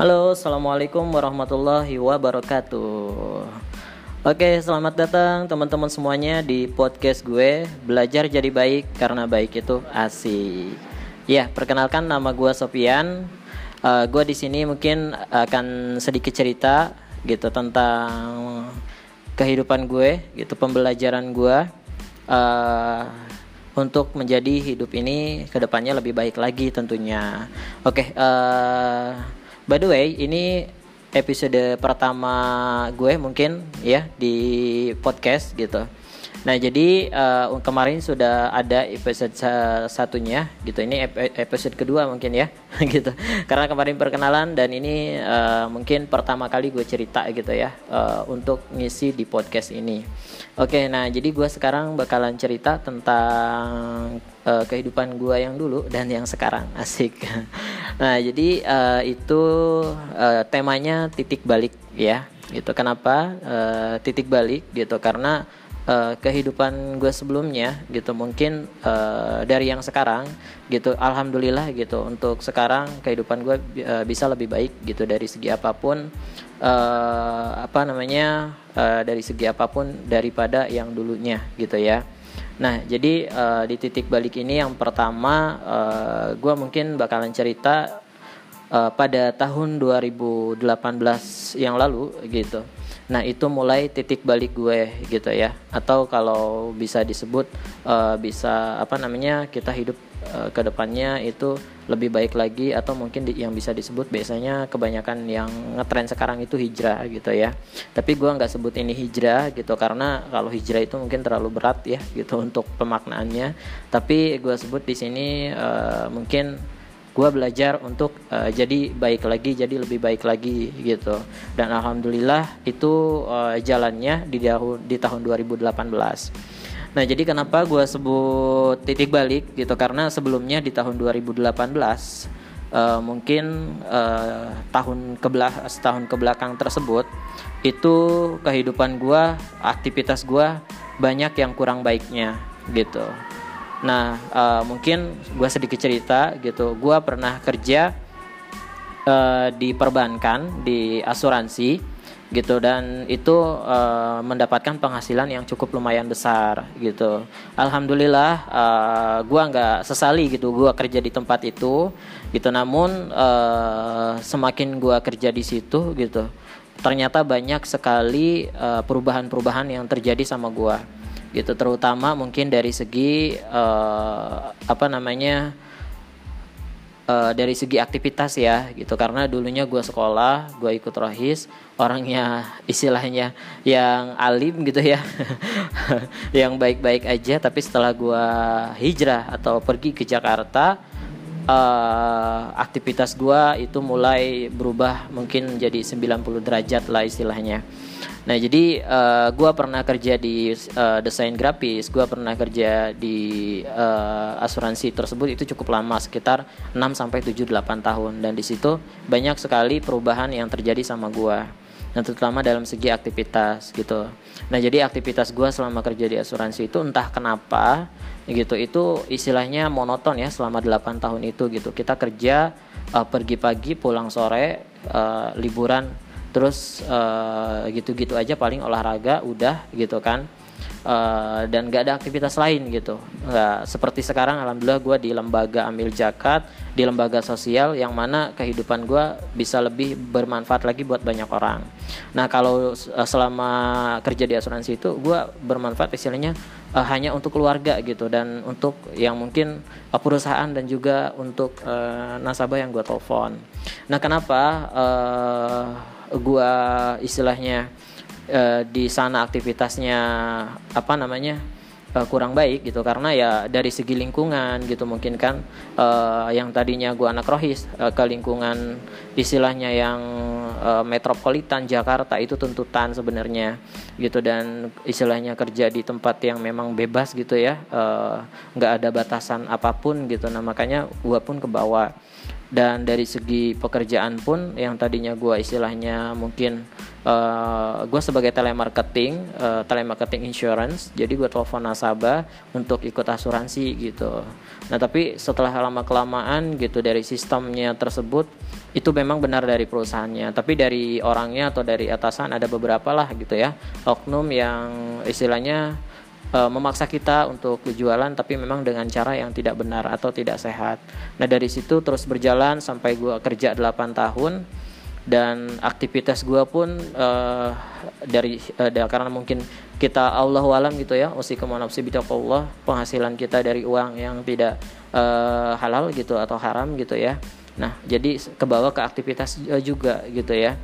Halo, assalamualaikum warahmatullahi wabarakatuh. Oke, selamat datang teman-teman semuanya di podcast gue belajar jadi baik karena baik itu asik. Ya, perkenalkan nama gue Sofian. Uh, gue di sini mungkin akan sedikit cerita gitu tentang kehidupan gue, gitu pembelajaran gue. Uh, untuk menjadi hidup ini ke depannya lebih baik lagi tentunya. Oke, okay, uh, by the way ini episode pertama gue mungkin ya di podcast gitu. Nah jadi uh, kemarin sudah ada episode satunya gitu. Ini episode kedua mungkin ya gitu. Karena kemarin perkenalan dan ini uh, mungkin pertama kali gue cerita gitu ya uh, untuk ngisi di podcast ini. Oke, nah jadi gue sekarang bakalan cerita tentang uh, kehidupan gue yang dulu dan yang sekarang asik. nah jadi uh, itu uh, temanya titik balik ya gitu. Kenapa uh, titik balik gitu? Karena uh, kehidupan gue sebelumnya gitu mungkin uh, dari yang sekarang gitu alhamdulillah gitu untuk sekarang kehidupan gue uh, bisa lebih baik gitu dari segi apa pun uh, apa namanya uh, dari segi apa pun daripada yang dulunya gitu ya. Nah jadi uh, di titik balik ini yang pertama uh, gue mungkin bakalan cerita uh, pada tahun 2018 yang lalu gitu Nah itu mulai titik balik gue gitu ya. Atau kalau bisa disebut uh, bisa apa namanya kita hidup uh, ke depannya itu lebih baik lagi atau mungkin di, yang bisa disebut biasanya kebanyakan yang ngetren sekarang itu hijrah gitu ya. Tapi gue nggak sebut ini hijrah gitu karena kalau hijrah itu mungkin terlalu berat ya gitu untuk pemaknaannya. Tapi gue sebut di sini uh, mungkin gue belajar untuk uh, jadi baik lagi jadi lebih baik lagi gitu. Dan alhamdulillah itu uh, jalannya di tahun di tahun 2018 nah jadi kenapa gue sebut titik balik gitu? Karena sebelumnya di tahun 2018 uh, eh, mungkin uh, tahun kebelah setahun ke belakang tersebut itu kehidupan gue aktivitas gue banyak yang kurang baiknya gitu Nah, uh, mungkin gue sedikit cerita gitu. Gue pernah kerja uh, di perbankan, di asuransi gitu dan itu uh, mendapatkan penghasilan yang cukup lumayan besar gitu. Alhamdulillah uh, gue nggak sesali gitu gue kerja di tempat itu gitu. Namun uh, semakin gue kerja di situ gitu, ternyata banyak sekali perubahan-perubahan yang terjadi sama gue gitu terutama mungkin dari segi uh, apa namanya uh, dari segi aktivitas ya gitu. Karena dulunya gue sekolah gue ikut rohis orangnya istilahnya yang alim gitu ya yang baik-baik aja. Tapi setelah gue hijrah atau pergi ke Jakarta uh, aktivitas gue itu mulai berubah mungkin jadi 90 derajat lah istilahnya Nah jadi uh, eh, gue pernah kerja di uh, desain grafis, gue pernah kerja di uh, asuransi tersebut itu cukup lama sekitar 6 sampai 7 8 tahun dan di situ banyak sekali perubahan yang terjadi sama gue. Nah terutama dalam segi aktivitas gitu. Nah jadi aktivitas gue selama kerja di asuransi itu entah kenapa gitu itu istilahnya monoton ya selama 8 tahun itu gitu. Kita kerja uh, pergi pagi pulang sore uh, liburan terus uh, gitu-gitu aja paling olahraga udah gitu kan. Uh, dan gak ada aktivitas lain gitu. Nggak seperti sekarang alhamdulillah gue di lembaga ambil zakat di lembaga sosial yang mana kehidupan gue bisa lebih bermanfaat lagi buat banyak orang. Nah kalau uh, selama kerja di asuransi itu gue bermanfaat istilahnya uh, hanya untuk keluarga gitu dan untuk yang mungkin uh, perusahaan dan juga untuk uh, nasabah yang gue telepon. Nah kenapa uh, gua istilahnya uh, di sana aktivitasnya apa namanya uh, kurang baik gitu. Karena ya dari segi lingkungan gitu mungkin kan uh, yang tadinya gua anak rohis uh, ke lingkungan istilahnya yang uh, metropolitan Jakarta itu tuntutan sebenarnya gitu. Dan istilahnya kerja di tempat yang memang bebas gitu ya nggak uh, ada batasan apa pun gitu. Nah makanya gua pun ke bawah dan dari segi pekerjaan pun yang tadinya gue istilahnya mungkin uh, eh, gue sebagai telemarketing uh, telemarketing insurance jadi gue telepon nasabah untuk ikut asuransi gitu. Nah tapi setelah lama kelamaan gitu dari sistemnya tersebut itu memang benar dari perusahaannya. Tapi dari orangnya atau dari atasan ada beberapa lah gitu ya oknum yang istilahnya uh, memaksa kita untuk jualan tapi memang dengan cara yang tidak benar atau tidak sehat. Nah, dari situ terus berjalan sampai gue kerja 8 tahun dan aktivitas gue pun uh, dari uh, karena mungkin kita Allah alam gitu ya usikum nafsi Allah penghasilan kita dari uang yang tidak uh, halal gitu atau haram gitu ya nah jadi kebawa ke aktivitas juga gitu ya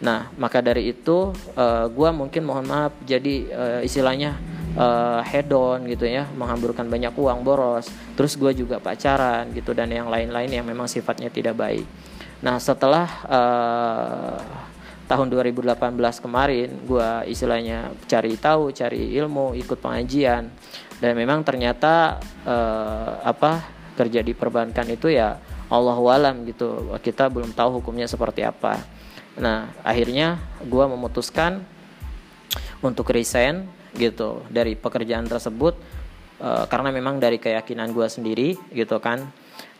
nah maka dari itu uh, gue mungkin mohon maaf jadi uh, istilahnya uh, head on gitu ya menghamburkan banyak uang boros. Terus gue juga pacaran gitu dan yang lain-lain yang memang sifatnya tidak baik. Nah setelah uh, tahun 2018 kemarin gue istilahnya cari tahu cari ilmu ikut pengajian. Dan memang ternyata uh, apa kerja di perbankan itu ya Allah walam gitu. Kita belum tahu hukumnya seperti apa. Nah akhirnya gue memutuskan untuk resign gitu dari pekerjaan tersebut uh, karena memang dari keyakinan gue sendiri gitu kan.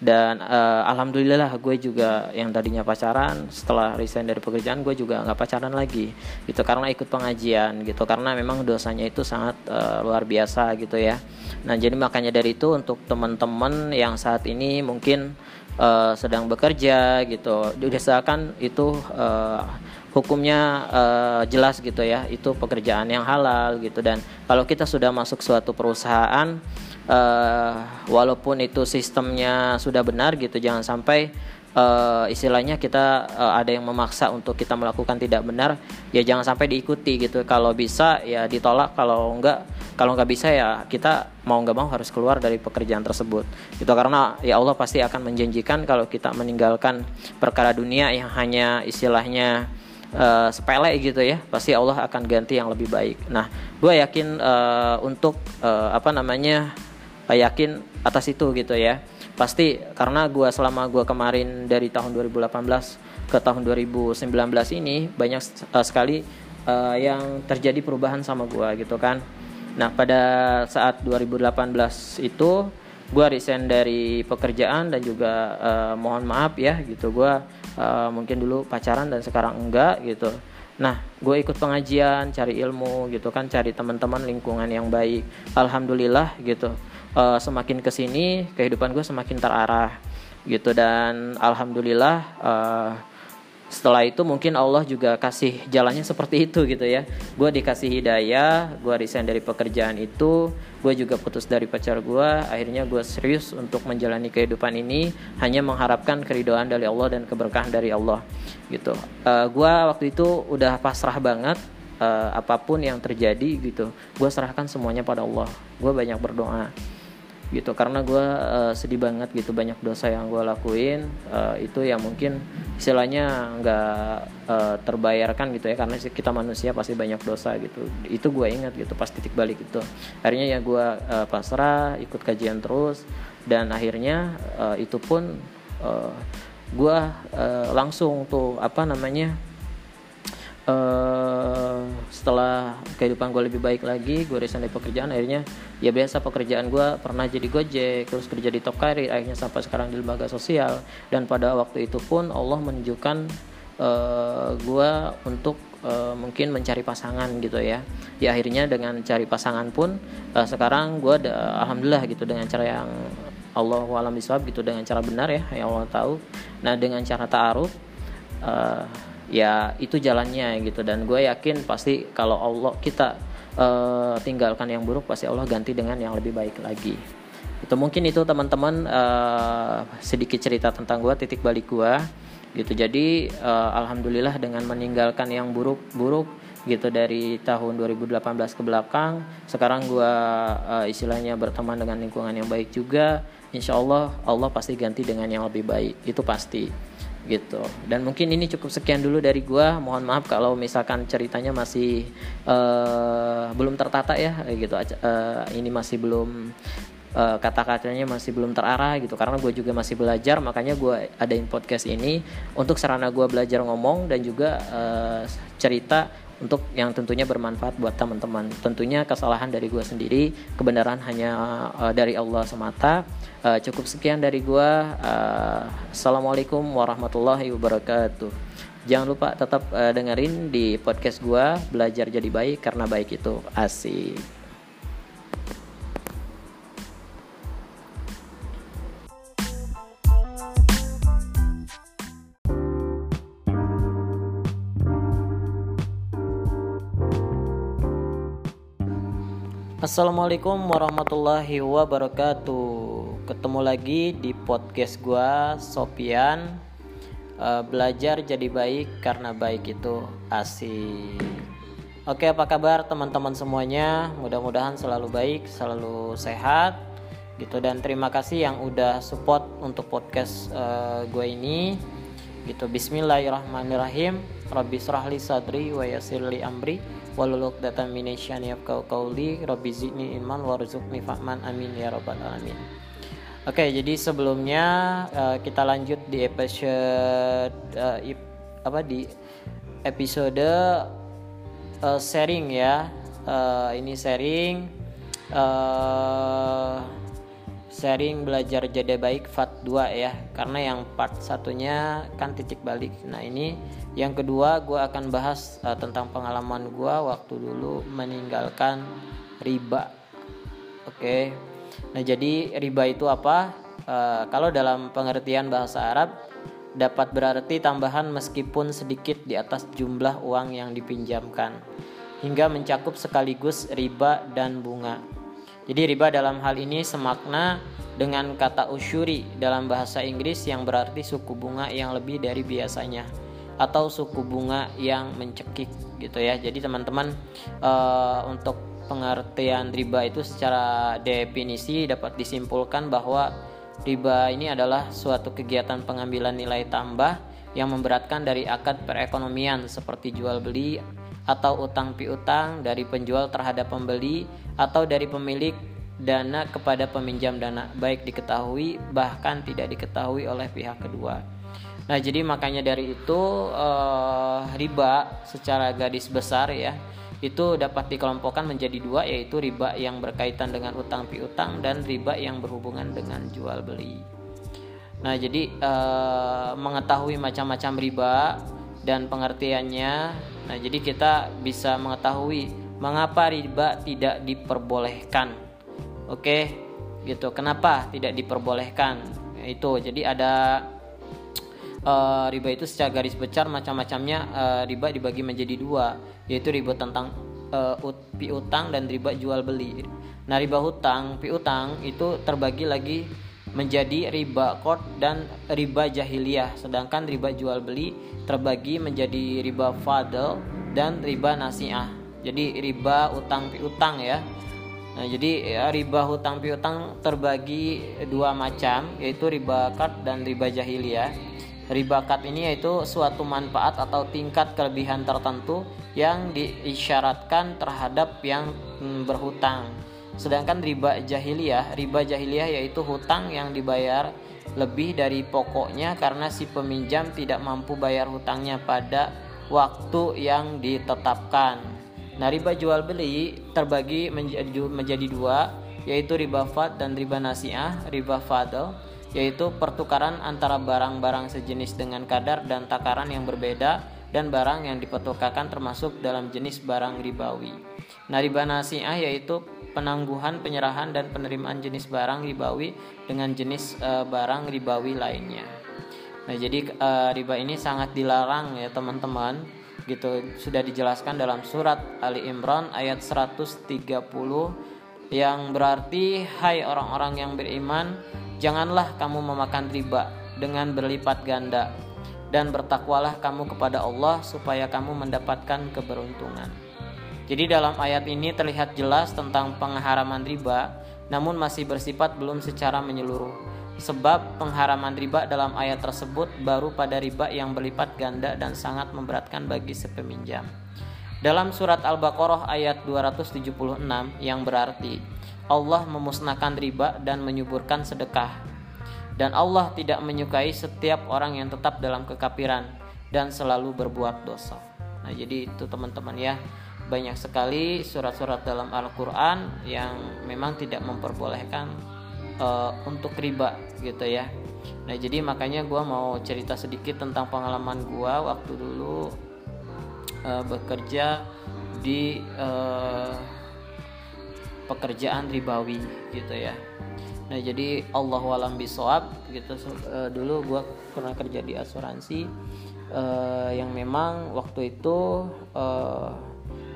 Dan uh, alhamdulillah gue juga yang tadinya pacaran setelah resign dari pekerjaan gue juga nggak pacaran lagi gitu. Karena ikut pengajian gitu. Karena memang dosanya itu sangat uh, luar biasa gitu ya. Nah jadi makanya dari itu untuk teman-teman yang saat ini mungkin uh, sedang bekerja gitu. Diusahakan itu uh, hukumnya uh, jelas gitu ya itu pekerjaan yang halal gitu. Dan kalau kita sudah masuk suatu perusahaan uh, walaupun itu sistemnya sudah benar gitu jangan sampai uh, istilahnya kita uh, ada yang memaksa untuk kita melakukan tidak benar ya jangan sampai diikuti gitu. Kalau bisa ya ditolak. Kalau enggak kalau nggak bisa ya kita mau nggak mau harus keluar dari pekerjaan tersebut itu karena ya Allah pasti akan menjanjikan kalau kita meninggalkan perkara dunia yang hanya istilahnya uh, sepele gitu ya pasti Allah akan ganti yang lebih baik. Nah gue yakin uh, untuk uh, apa namanya yakin atas itu gitu ya. Pasti karena gue selama gue kemarin dari tahun 2018 ke tahun 2019 ini banyak uh, sekali uh, yang terjadi perubahan sama gue gitu kan. Nah pada saat 2018 itu gue resign dari pekerjaan dan juga uh, mohon maaf ya gitu. Gue uh, mungkin dulu pacaran dan sekarang enggak gitu. Nah gue ikut pengajian cari ilmu gitu kan cari teman-teman lingkungan yang baik. Alhamdulillah gitu. Uh, semakin ke sini kehidupan gue semakin terarah gitu. Dan alhamdulillah uh, setelah itu mungkin Allah juga kasih jalannya seperti itu gitu ya. Gue dikasih hidayah gue resign dari pekerjaan itu gue juga putus dari pacar gue akhirnya gue serius untuk menjalani kehidupan ini hanya mengharapkan keridoan dari Allah dan keberkahan dari Allah gitu. Uh, eh, gue waktu itu udah pasrah banget uh, apa pun yang terjadi gitu. Gue serahkan semuanya pada Allah. Gue banyak berdoa gitu. Karena gue uh, sedih banget gitu banyak dosa yang gue lakuin uh, itu yang mungkin istilahnya nggak uh, terbayarkan gitu ya karena kita manusia pasti banyak dosa gitu. Itu gue ingat gitu pas titik balik itu. Akhirnya ya gue uh, pasrah ikut kajian terus dan akhirnya uh, itu pun uh, gue uh, langsung tuh apa namanya uh, setelah kehidupan gue lebih baik lagi gue resign dari pekerjaan akhirnya ya biasa pekerjaan gue pernah jadi gojek terus kerja di top akhirnya sampai sekarang di lembaga sosial. Dan pada waktu itu pun Allah menunjukkan uh, eh, gue untuk uh, mungkin mencari pasangan gitu ya. Ya akhirnya dengan cari pasangan pun uh, sekarang gue alhamdulillah gitu dengan cara yang Allah alam bisawab gitu dengan cara benar ya yang Allah tahu. Nah dengan cara taaruf uh, ya itu jalannya gitu. Dan gue yakin pasti kalau Allah kita uh, tinggalkan yang buruk pasti Allah ganti dengan yang lebih baik lagi. Itu mungkin itu teman-teman uh, sedikit cerita tentang gue titik balik gue gitu. Jadi uh, alhamdulillah dengan meninggalkan yang buruk-buruk gitu dari tahun 2018 ke belakang sekarang gue uh, istilahnya berteman dengan lingkungan yang baik juga insya Allah Allah pasti ganti dengan yang lebih baik. Itu pasti gitu dan mungkin ini cukup sekian dulu dari gua mohon maaf kalau misalkan ceritanya masih uh, belum tertata ya gitu uh, ini masih belum uh, kata-katanya masih belum terarah gitu karena gue juga masih belajar makanya gue adain podcast ini untuk sarana gue belajar ngomong dan juga uh, cerita untuk yang tentunya bermanfaat buat teman-teman. Tentunya kesalahan dari gue sendiri, kebenaran hanya uh, dari Allah semata. Uh, cukup sekian dari gue. Uh, Assalamualaikum warahmatullahi wabarakatuh. Jangan lupa tetap uh, dengerin di podcast gue belajar jadi baik karena baik itu asik. Assalamualaikum warahmatullahi wabarakatuh Ketemu lagi di podcast gua Sopian. Uh, Belajar jadi baik karena baik itu asik. Oke apa kabar teman-teman semuanya? Mudah-mudahan selalu baik, selalu sehat gitu. Dan terima kasih yang udah support untuk podcast uh, gue ini gitu. Bismillahirrahmanirrahim. Rabbi srahli sadri wa yasirli amri. Waluluk data minasyan ya kau kauli Rabbi zidni iman warzuqni fahman amin ya rabbal alamin Oke jadi sebelumnya uh, kita lanjut di episode uh, ip, apa di episode uh, sharing ya. Uh, ini sharing uh, sharing belajar jadi baik fat 2 ya. Karena yang part satunya kan titik balik. Nah ini yang kedua gue akan bahas uh, tentang pengalaman gue waktu dulu meninggalkan riba. Oke. okay. Nah jadi riba itu apa uh, kalau dalam pengertian bahasa Arab dapat berarti tambahan meskipun sedikit di atas jumlah uang yang dipinjamkan hingga mencakup sekaligus riba dan bunga jadi riba dalam hal ini semakna dengan kata usyuri dalam bahasa Inggris yang berarti suku bunga yang lebih dari biasanya atau suku bunga yang mencekik gitu ya. Jadi teman-teman uh, untuk pengertian riba itu secara definisi dapat disimpulkan bahwa riba ini adalah suatu kegiatan pengambilan nilai tambah yang memberatkan dari akad perekonomian seperti jual beli atau utang piutang dari penjual terhadap pembeli atau dari pemilik dana kepada peminjam dana baik diketahui bahkan tidak diketahui oleh pihak kedua. Nah, jadi makanya dari itu eh, riba secara garis besar ya itu dapat dikelompokkan menjadi dua yaitu riba yang berkaitan dengan utang piutang dan riba yang berhubungan dengan jual beli. Nah, jadi eh, mengetahui macam-macam riba dan pengertiannya Nah, jadi kita bisa mengetahui mengapa riba tidak diperbolehkan. Oke, gitu. Kenapa tidak diperbolehkan? Itu jadi ada uh, riba itu secara garis besar macam-macamnya uh, riba dibagi menjadi dua, yaitu riba tentang uh, piutang dan riba jual beli. Nah, riba hutang, piutang itu terbagi lagi menjadi riba kod dan riba jahiliyah sedangkan riba jual beli terbagi menjadi riba fadl dan riba nasiah. Jadi riba utang piutang ya. Nah jadi ya, riba hutang piutang terbagi dua macam yaitu riba kad dan riba jahiliyah riba kad ini yaitu suatu manfaat atau tingkat kelebihan tertentu yang diisyaratkan terhadap yang berhutang Sedangkan riba jahiliyah, riba jahiliyah yaitu hutang yang dibayar lebih dari pokoknya karena si peminjam tidak mampu bayar hutangnya pada waktu yang ditetapkan. Nah, riba jual beli terbagi menjadi, menjadi dua, yaitu riba fad dan riba nasiah, riba fadl, yaitu pertukaran antara barang-barang sejenis dengan kadar dan takaran yang berbeda dan barang yang dipertukarkan termasuk dalam jenis barang ribawi. Nah, riba nasiah yaitu penangguhan, penyerahan dan penerimaan jenis barang ribawi dengan jenis e, barang ribawi lainnya. Nah, jadi e, riba ini sangat dilarang ya teman-teman. Gitu sudah dijelaskan dalam surat Ali Imran ayat 130 yang berarti hai orang-orang yang beriman, janganlah kamu memakan riba dengan berlipat ganda dan bertakwalah kamu kepada Allah supaya kamu mendapatkan keberuntungan. Jadi dalam ayat ini terlihat jelas tentang pengharaman riba, namun masih bersifat belum secara menyeluruh. Sebab pengharaman riba dalam ayat tersebut baru pada riba yang berlipat ganda dan sangat memberatkan bagi sepeminjam. Dalam surat Al-Baqarah ayat 276 yang berarti Allah memusnahkan riba dan menyuburkan sedekah. Dan Allah tidak menyukai setiap orang yang tetap dalam kekafiran dan selalu berbuat dosa. Nah, jadi itu teman-teman ya. Banyak sekali surat-surat dalam Al-Qur'an yang memang tidak memperbolehkan uh, untuk riba gitu ya. Nah, jadi makanya gue mau cerita sedikit tentang pengalaman gue waktu dulu uh, bekerja di uh, pekerjaan ribawi gitu ya. Nah jadi Allah walam bisawab gitu uh, dulu gue pernah kerja di asuransi uh, yang memang waktu itu uh,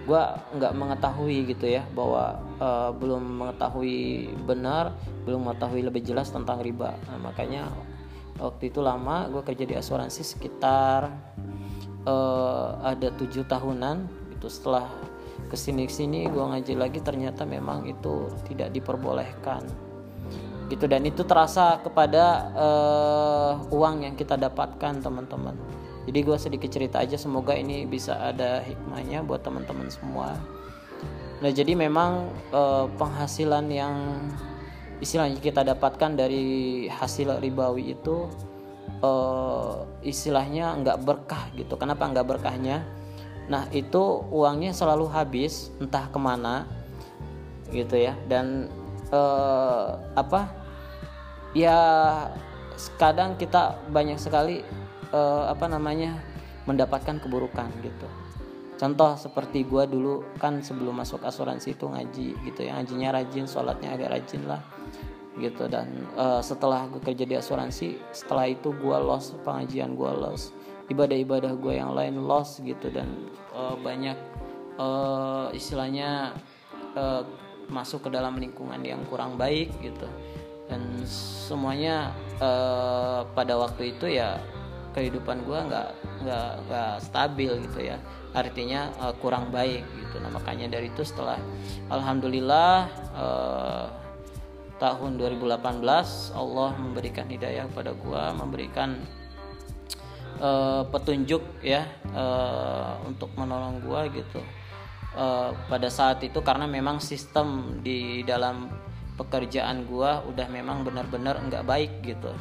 gue nggak mengetahui gitu ya bahwa uh, belum mengetahui benar belum mengetahui lebih jelas tentang riba nah, makanya waktu itu lama gue kerja di asuransi sekitar uh, ada tujuh tahunan itu setelah ke sini sini gue ngaji lagi ternyata memang itu tidak diperbolehkan. Gitu dan itu terasa kepada uh, uang yang kita dapatkan teman-teman. Jadi gue sedikit cerita aja semoga ini bisa ada hikmahnya buat teman-teman semua. Nah jadi memang uh, penghasilan yang istilahnya kita dapatkan dari hasil ribawi itu uh, istilahnya nggak berkah gitu. Kenapa nggak berkahnya? Nah itu uangnya selalu habis entah ke mana gitu ya. Dan uh, apa? Ya kadang kita banyak sekali uh, apa namanya mendapatkan keburukan gitu. Contoh seperti gue dulu kan sebelum masuk asuransi itu ngaji gitu ya. Ngajinya rajin sholatnya agak rajin lah gitu. Dan uh, setelah gue kerja di asuransi setelah itu gue lost pengajian gue lost ibadah-ibadah gue yang lain lost gitu. Dan uh, banyak uh, istilahnya uh, masuk ke dalam lingkungan yang kurang baik gitu. Dan semuanya uh, pada waktu itu ya kehidupan gue nggak nggak nggak stabil gitu ya. Artinya uh, kurang baik gitu. Nah makanya dari itu setelah alhamdulillah uh, tahun 2018 Allah memberikan hidayah kepada gue memberikan uh, petunjuk ya uh, untuk menolong gue gitu. Uh, pada saat itu karena memang sistem di dalam pekerjaan gue udah memang benar-benar nggak baik gitu.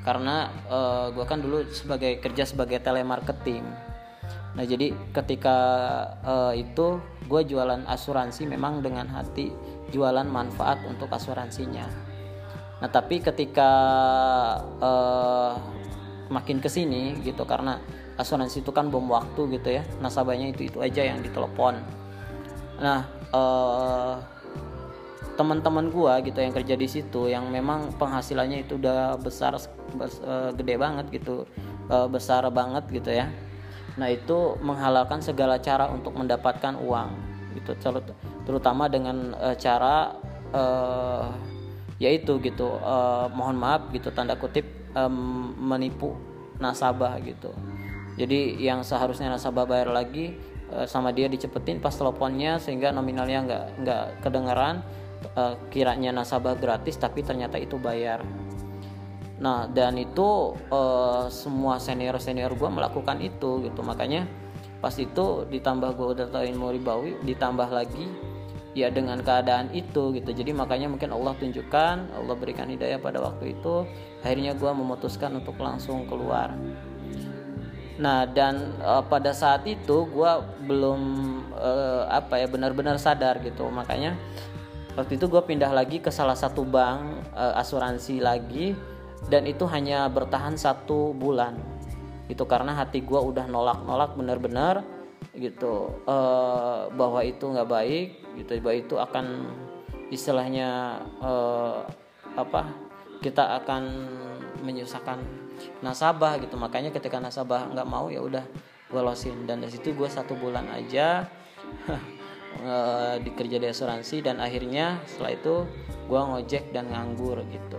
Karena uh, gue kan dulu sebagai kerja sebagai telemarketing. Nah jadi ketika uh, itu gue jualan asuransi memang dengan hati jualan manfaat untuk asuransinya. Nah tapi ketika uh, makin ke sini gitu karena asuransi itu kan bom waktu gitu ya nasabahnya itu itu aja yang ditelepon. Nah uh, teman-teman gua gitu yang kerja di situ yang memang penghasilannya itu udah besar bes, uh, gede banget gitu uh, besar banget gitu ya. Nah itu menghalalkan segala cara untuk mendapatkan uang gitu terutama dengan uh, cara uh, yaitu gitu uh, mohon maaf gitu tanda kutip um, menipu nasabah gitu. Jadi yang seharusnya nasabah bayar lagi sama dia dicepetin pas teleponnya sehingga nominalnya nggak nggak kedengeran uh, kiranya nasabah gratis tapi ternyata itu bayar. Nah dan itu uh, semua senior senior gue melakukan itu gitu. Makanya pas itu ditambah gue udah tahu ilmu ribawi ditambah lagi ya dengan keadaan itu gitu. Jadi makanya mungkin Allah tunjukkan Allah berikan hidayah pada waktu itu. Akhirnya gue memutuskan untuk langsung keluar. Nah dan uh, pada saat itu gue belum uh, apa ya benar-benar sadar gitu. Makanya waktu itu gue pindah lagi ke salah satu bank uh, asuransi lagi dan itu hanya bertahan satu bulan. Itu karena hati gue udah nolak-nolak bener-bener gitu. Uh, bahwa itu nggak baik gitu bahwa itu akan istilahnya uh, apa kita akan menyusahkan nasabah gitu. Makanya ketika nasabah nggak mau ya udah gue losin. Dan dari situ gue satu bulan aja uh, dikerja di asuransi dan akhirnya setelah itu gue ngojek dan nganggur gitu.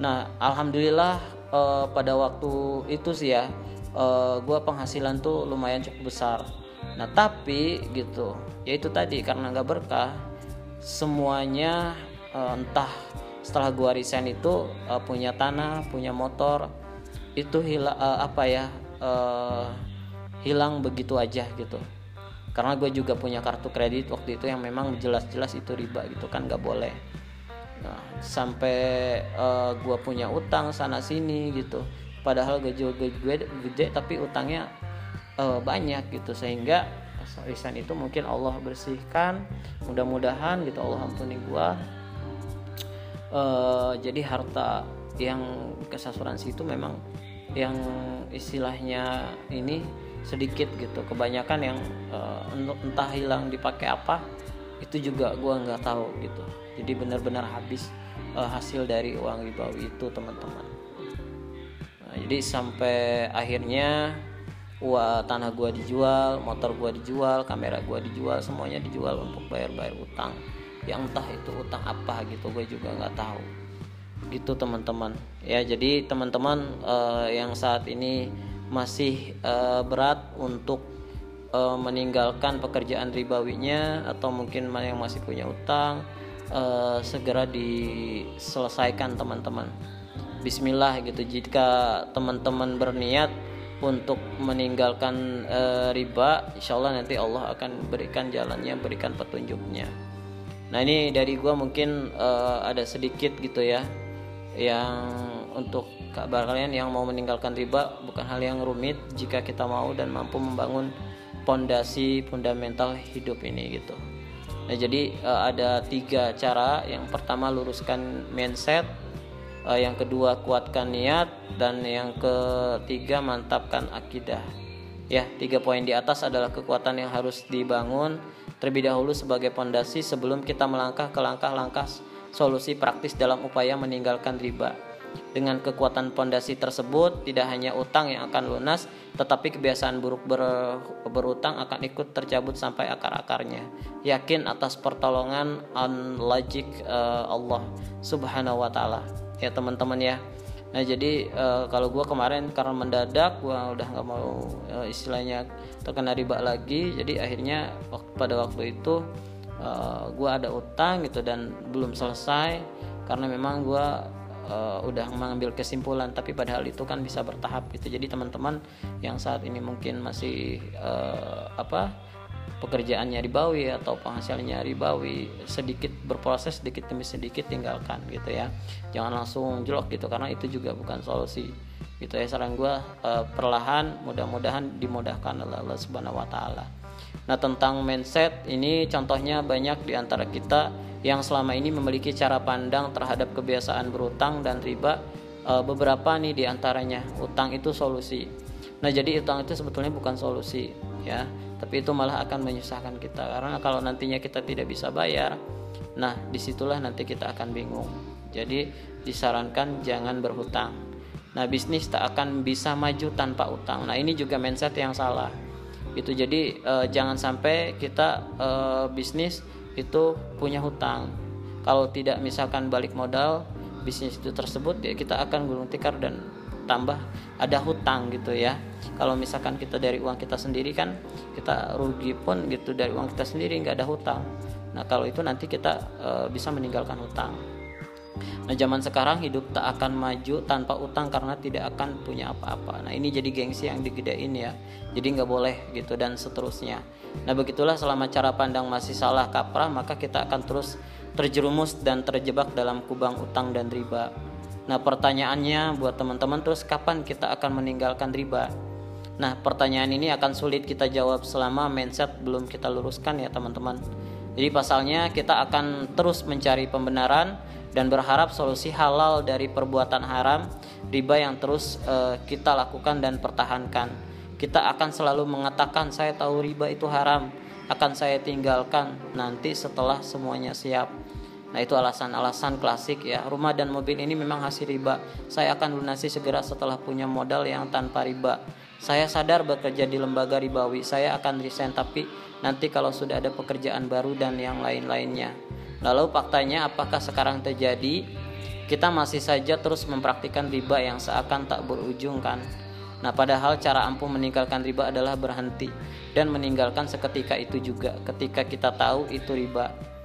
Nah alhamdulillah uh, pada waktu itu sih ya uh, eh, gue penghasilan tuh lumayan cukup besar. Nah tapi gitu ya itu tadi karena nggak berkah semuanya uh, entah setelah gue resign itu uh, punya tanah punya motor itu hila, uh, apa ya uh, hilang begitu aja gitu. Karena gue juga punya kartu kredit waktu itu yang memang jelas-jelas itu riba gitu kan nggak boleh. Nah, sampai uh, gue punya utang sana sini gitu padahal gaji gue gede, tapi utangnya uh, banyak gitu. Sehingga lisan itu mungkin Allah bersihkan. Mudah-mudahan gitu Allah ampuni gue uh, jadi harta yang kesasuransi itu memang yang istilahnya ini sedikit gitu. Kebanyakan yang uh, entah hilang dipakai apa itu juga gue nggak tahu gitu. Jadi benar-benar habis uh, hasil dari uang ribawi itu teman-teman nah, jadi sampai akhirnya wah tanah gue dijual motor gue dijual kamera gue dijual semuanya dijual untuk bayar-bayar utang. Yang entah itu utang apa gitu gue juga nggak tahu. Gitu teman-teman. Ya jadi teman-teman uh, yang saat ini masih uh, berat untuk uh, meninggalkan pekerjaan ribawinya atau mungkin yang masih punya utang uh, segera diselesaikan teman-teman Bismillah gitu jika teman-teman berniat untuk meninggalkan uh, riba insya Allah nanti Allah akan berikan jalannya berikan petunjuknya nah ini dari gua mungkin uh, ada sedikit gitu ya yang untuk kabar kalian yang mau meninggalkan riba bukan hal yang rumit jika kita mau dan mampu membangun pondasi fundamental hidup ini gitu. Nah jadi uh, ada tiga cara. Yang pertama luruskan mindset, uh, yang kedua kuatkan niat, dan yang ketiga mantapkan akidah. Ya tiga poin di atas adalah kekuatan yang harus dibangun terlebih dahulu sebagai pondasi sebelum kita melangkah ke langkah-langkah solusi praktis dalam upaya meninggalkan riba. Dengan kekuatan pondasi tersebut, tidak hanya utang yang akan lunas, tetapi kebiasaan buruk ber, berutang akan ikut tercabut sampai akar-akarnya. Yakin atas pertolongan on uh, Allah Subhanahu wa taala. Ya teman-teman ya. Nah jadi uh, kalau gue kemarin karena mendadak gue udah nggak mau uh, istilahnya terkena riba lagi, jadi akhirnya pada waktu itu uh, gue ada utang gitu dan belum selesai karena memang gue uh, udah mengambil kesimpulan. Tapi padahal itu kan bisa bertahap gitu. Jadi teman-teman yang saat ini mungkin masih uh, apa pekerjaannya ribawi atau penghasilannya ribawi sedikit berproses sedikit demi sedikit tinggalkan gitu ya. Jangan langsung jelok gitu karena itu juga bukan solusi gitu ya. Saran gue uh, perlahan mudah-mudahan dimudahkan oleh Allah Subhanahu Wa Taala. Nah tentang mindset ini contohnya banyak di antara kita yang selama ini memiliki cara pandang terhadap kebiasaan berutang dan riba e, beberapa nih di antaranya utang itu solusi. Nah jadi utang itu sebetulnya bukan solusi ya tapi itu malah akan menyusahkan kita. Karena kalau nantinya kita tidak bisa bayar nah di situlah nanti kita akan bingung. Jadi disarankan jangan berhutang. Nah bisnis tak akan bisa maju tanpa utang nah ini juga mindset yang salah. Itu jadi e, jangan sampai kita e, bisnis itu punya hutang. Kalau tidak misalkan balik modal bisnis itu tersebut ya kita akan gulung tikar dan tambah ada hutang gitu ya kalau misalkan kita dari uang kita sendiri kan kita rugi pun gitu dari uang kita sendiri nggak ada hutang nah kalau itu nanti kita e, bisa meninggalkan hutang Nah zaman sekarang hidup tak akan maju tanpa utang karena tidak akan punya apa-apa. Nah ini jadi gengsi yang digedein ya. Jadi nggak boleh gitu dan seterusnya. Nah begitulah selama cara pandang masih salah kaprah maka kita akan terus terjerumus dan terjebak dalam kubang utang dan riba. Nah pertanyaannya buat teman-teman terus kapan kita akan meninggalkan riba? Nah pertanyaan ini akan sulit kita jawab selama mindset belum kita luruskan ya teman-teman. Jadi pasalnya kita akan terus mencari pembenaran dan berharap solusi halal dari perbuatan haram riba yang terus uh, kita lakukan dan pertahankan. Kita akan selalu mengatakan saya tahu riba itu haram, akan saya tinggalkan nanti setelah semuanya siap. Nah itu alasan-alasan klasik ya. Rumah dan mobil ini memang hasil riba. Saya akan lunasi segera setelah punya modal yang tanpa riba. Saya sadar bekerja di lembaga ribawi. Saya akan resign tapi nanti kalau sudah ada pekerjaan baru dan yang lain-lainnya. Lalu faktanya apakah sekarang terjadi? Kita masih saja terus mempraktikkan riba yang seakan tak berujung kan? Nah padahal cara ampuh meninggalkan riba adalah berhenti dan meninggalkan seketika itu juga ketika kita tahu itu riba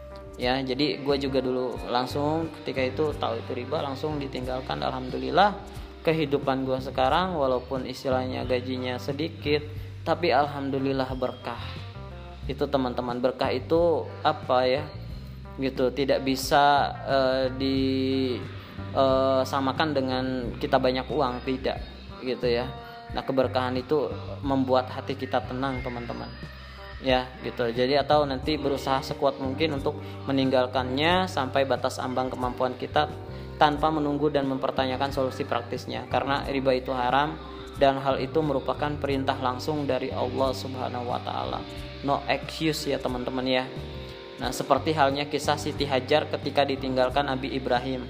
ya jadi gue juga dulu langsung ketika itu tahu itu riba langsung ditinggalkan. Alhamdulillah kehidupan gue sekarang walaupun istilahnya gajinya sedikit tapi alhamdulillah berkah. Itu teman-teman berkah itu apa ya? Gitu tidak bisa uh, disamakan dengan kita banyak uang tidak. Gitu ya. Nah keberkahan itu membuat hati kita tenang teman-teman ya gitu. Jadi atau nanti berusaha sekuat mungkin untuk meninggalkannya sampai batas ambang kemampuan kita tanpa menunggu dan mempertanyakan solusi praktisnya. Karena riba itu haram dan hal itu merupakan perintah langsung dari Allah Subhanahu wa taala. No excuse ya teman-teman ya. Nah seperti halnya kisah Siti Hajar ketika ditinggalkan Nabi Ibrahim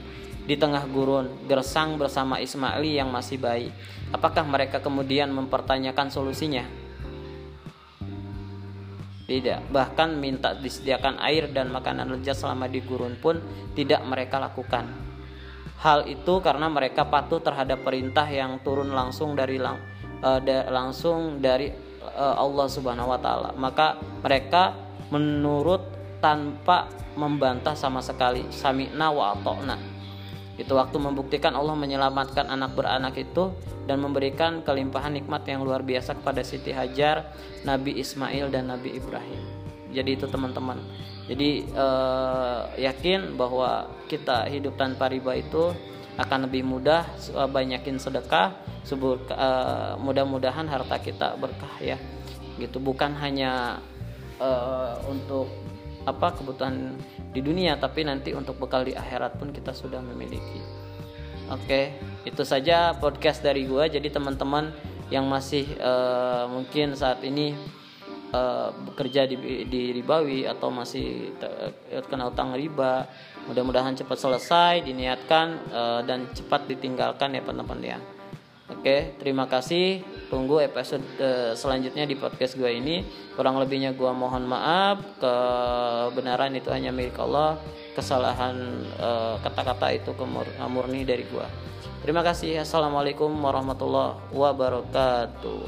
di tengah gurun gersang bersama Ismaili yang masih bayi. Apakah mereka kemudian mempertanyakan solusinya tidak, bahkan minta disediakan air dan makanan lezat selama di gurun pun tidak mereka lakukan. Hal itu karena mereka patuh terhadap perintah yang turun langsung dari lang, uh, da, langsung dari uh, Allah Subhanahu wa taala. Maka mereka menurut tanpa membantah sama sekali. Sami'na wa. Itu waktu membuktikan Allah menyelamatkan anak beranak itu dan memberikan kelimpahan nikmat yang luar biasa kepada Siti Hajar, Nabi Ismail dan Nabi Ibrahim. Jadi itu teman-teman. Jadi eh, yakin bahwa kita hidup tanpa riba itu akan lebih mudah banyakin sedekah subur eh, mudah-mudahan harta kita berkah ya gitu bukan hanya eh, untuk apa kebutuhan di dunia tapi nanti untuk bekal di akhirat pun kita sudah memiliki. Oke itu saja podcast dari gua. Jadi teman-teman yang masih uh, mungkin saat ini uh, bekerja di, di ribawi atau masih kena utang riba mudah-mudahan cepat selesai diniatkan uh, dan cepat ditinggalkan ya teman-teman ya Oke, terima kasih. Tunggu episode uh, selanjutnya di podcast gue ini. Kurang lebihnya gue mohon maaf. Kebenaran itu hanya milik Allah. Kesalahan uh, kata-kata itu murni dari gue. Terima kasih. Assalamualaikum warahmatullahi wabarakatuh.